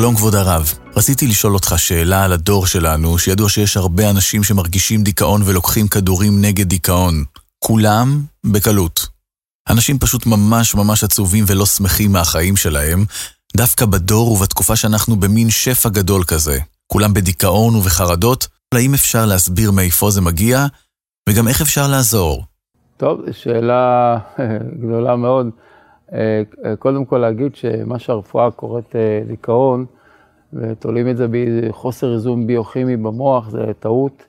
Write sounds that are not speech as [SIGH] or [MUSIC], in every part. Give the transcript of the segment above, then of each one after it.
שלום כבוד הרב, רציתי לשאול אותך שאלה על הדור שלנו, שידוע שיש הרבה אנשים שמרגישים דיכאון ולוקחים כדורים נגד דיכאון. כולם בקלות. אנשים פשוט ממש ממש עצובים ולא שמחים מהחיים שלהם, דווקא בדור ובתקופה שאנחנו במין שפע גדול כזה. כולם בדיכאון ובחרדות, האם אפשר להסביר מאיפה זה מגיע, וגם איך אפשר לעזור? טוב, שאלה גדולה מאוד. אה, קודם כל להגיד שמה שהרפואה קוראת אה, דיכאון, ותולים את זה בחוסר איזון ביוכימי במוח, זה טעות,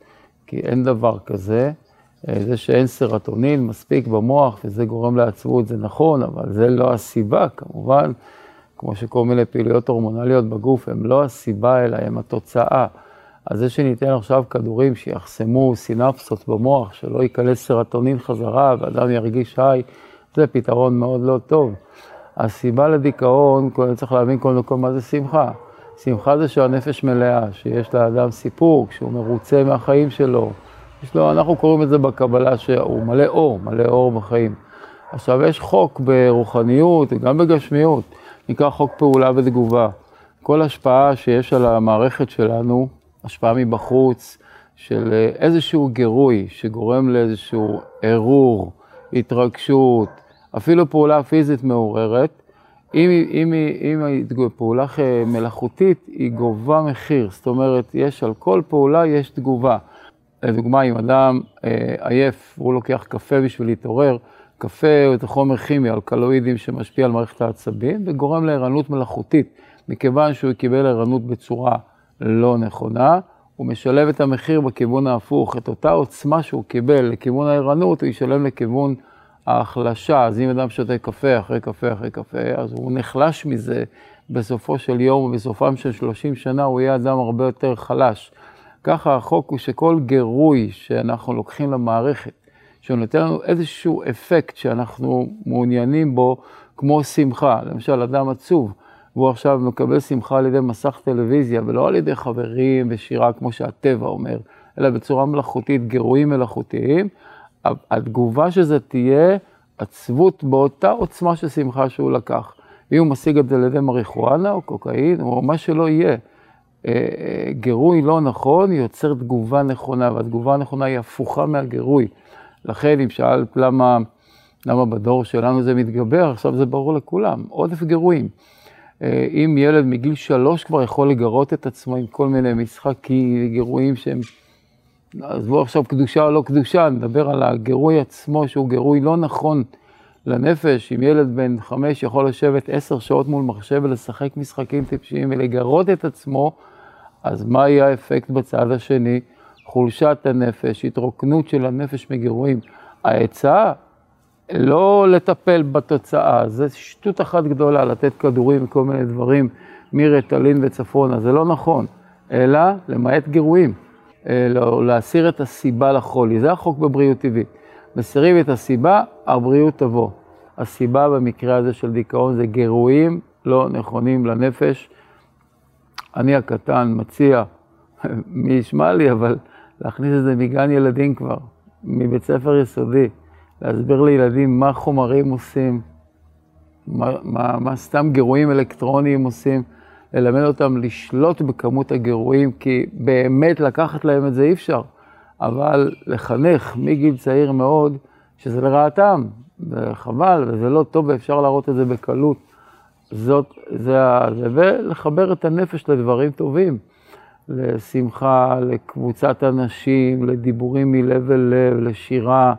כי אין דבר כזה. אה, זה שאין סרטונין מספיק במוח וזה גורם לעצבות, זה נכון, אבל זה לא הסיבה, כמובן, כמו שכל מיני פעילויות הורמונליות בגוף, הן לא הסיבה, אלא הן התוצאה. אז זה שניתן עכשיו כדורים שיחסמו סינפסות במוח, שלא ייכנס סרטונין חזרה ואדם ירגיש היי, זה פתרון מאוד לא טוב. הסיבה לדיכאון, צריך להבין קודם כל מה זה שמחה. שמחה זה שהנפש מלאה, שיש לאדם סיפוק, שהוא מרוצה מהחיים שלו. יש לו, אנחנו קוראים את זה בקבלה שהוא מלא אור, מלא אור בחיים. עכשיו, יש חוק ברוחניות וגם בגשמיות, נקרא חוק פעולה ותגובה. כל השפעה שיש על המערכת שלנו, השפעה מבחוץ, של איזשהו גירוי שגורם לאיזשהו ערעור, התרגשות, אפילו פעולה פיזית מעוררת, אם, אם, אם אם פעולה מלאכותית, היא גובה מחיר. זאת אומרת, יש על כל פעולה יש תגובה. לדוגמה, אם אדם אה, עייף והוא לוקח קפה בשביל להתעורר, קפה זה חומר כימי, אלקלואידים שמשפיע על מערכת העצבים וגורם לערנות מלאכותית. מכיוון שהוא קיבל ערנות בצורה לא נכונה, הוא משלב את המחיר בכיוון ההפוך. את אותה עוצמה שהוא קיבל לכיוון הערנות, הוא ישלם לכיוון ההחלשה. אז אם אדם שותה קפה אחרי קפה אחרי קפה, אז הוא נחלש מזה בסופו של יום, ובסופם של 30 שנה הוא יהיה אדם הרבה יותר חלש. ככה החוק הוא שכל גירוי שאנחנו לוקחים למערכת, שהוא נותן לנו איזשהו אפקט שאנחנו מעוניינים בו, כמו שמחה, למשל אדם עצוב, והוא עכשיו מקבל שמחה על ידי מסך טלוויזיה, ולא על ידי חברים ושירה כמו שהטבע אומר, אלא בצורה מלאכותית, גירויים מלאכותיים, התגובה של זה תהיה עצבות באותה עוצמה של שמחה שהוא לקח. אם הוא משיג את זה על ידי מריחואנה או קוקאין, או מה שלא יהיה. אה, אה, גירוי לא נכון יוצר תגובה נכונה, והתגובה הנכונה היא הפוכה מהגירוי. לכן, אם שאלת למה, למה בדור שלנו זה מתגבר, עכשיו זה ברור לכולם, עודף גירויים. אה, אם ילד מגיל שלוש כבר יכול לגרות את עצמו עם כל מיני משחקים, גירויים שהם... עזבו עכשיו קדושה או לא קדושה, נדבר על הגירוי עצמו, שהוא גירוי לא נכון לנפש. אם ילד בן חמש יכול לשבת עשר שעות מול מחשב ולשחק משחקים טיפשיים ולגרות את עצמו, אז מה יהיה האפקט בצד השני? חולשת הנפש, התרוקנות של הנפש מגירויים. העצה, לא לטפל בתוצאה, זה שטות אחת גדולה, לתת כדורים וכל מיני דברים מרטלין וצפונה, זה לא נכון, אלא למעט גירויים, לא, להסיר את הסיבה לחולי, זה החוק בבריאות טבעית. מסירים את הסיבה, הבריאות תבוא. הסיבה במקרה הזה של דיכאון זה גירויים לא נכונים לנפש. אני הקטן מציע, [LAUGHS] מי ישמע לי, אבל להכניס את זה מגן ילדים כבר, מבית ספר יסודי, להסביר לילדים מה חומרים עושים, מה, מה, מה סתם גירויים אלקטרוניים עושים, ללמד אותם לשלוט בכמות הגירויים, כי באמת לקחת להם את זה אי אפשר, אבל לחנך מגיל צעיר מאוד, שזה לרעתם, וחבל, וזה לא טוב, ואפשר להראות את זה בקלות. זאת, זה, זה, ולחבר את הנפש לדברים טובים, לשמחה, לקבוצת אנשים, לדיבורים מלב אל לב, לשירה,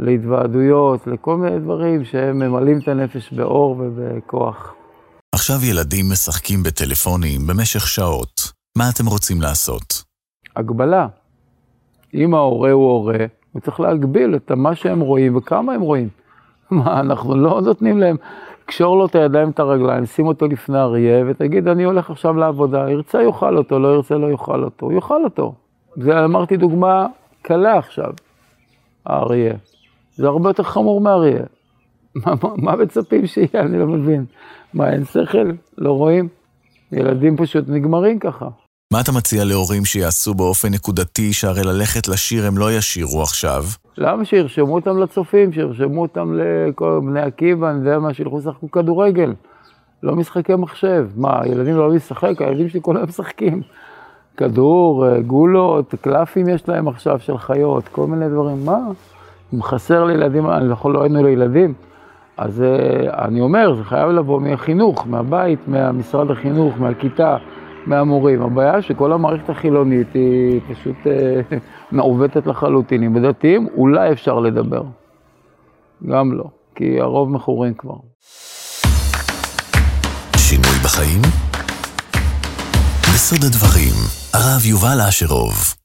להתוועדויות, לכל מיני דברים שהם ממלאים את הנפש באור ובכוח. עכשיו ילדים משחקים בטלפונים במשך שעות. מה אתם רוצים לעשות? הגבלה. אם ההורה הוא הורה, הוא צריך להגביל את מה שהם רואים וכמה הם רואים. [LAUGHS] מה, אנחנו לא נותנים להם קשור לו את הידיים, את הרגליים, שים אותו לפני אריה, ותגיד, אני הולך עכשיו לעבודה, ירצה יאכל אותו, לא ירצה לא יאכל אותו, יאכל אותו. זה אמרתי דוגמה קלה עכשיו, האריה. זה הרבה יותר חמור מאריה. מה, מה, מה מצפים שיהיה? אני לא מבין. מה, אין שכל? לא רואים? ילדים פשוט נגמרים ככה. מה אתה מציע להורים שיעשו באופן נקודתי, שהרי ללכת לשיר הם לא ישירו עכשיו? למה שירשמו אותם לצופים, שירשמו אותם לכל בני עקיבא, אני יודע מה, שילכו לשחקו כדורגל. לא משחקי מחשב. מה, ילדים לא אוהבים לשחק? הילדים שלי כולם משחקים. כדור, אה, גולות, קלפים יש להם עכשיו של חיות, כל מיני דברים. מה? אם חסר לילדים, אני יכול, לא היינו לילדים. אז אה, אני אומר, זה חייב לבוא מהחינוך, מהבית, מהמשרד החינוך, מהכיתה, מהמורים. הבעיה שכל המערכת החילונית היא פשוט אה, [LAUGHS] מעוותת לחלוטין. עם הדתיים אולי אפשר לדבר. גם לא, כי הרוב מכורים כבר. שינוי בחיים? בסוד הדברים, הרב יובל אשרוב.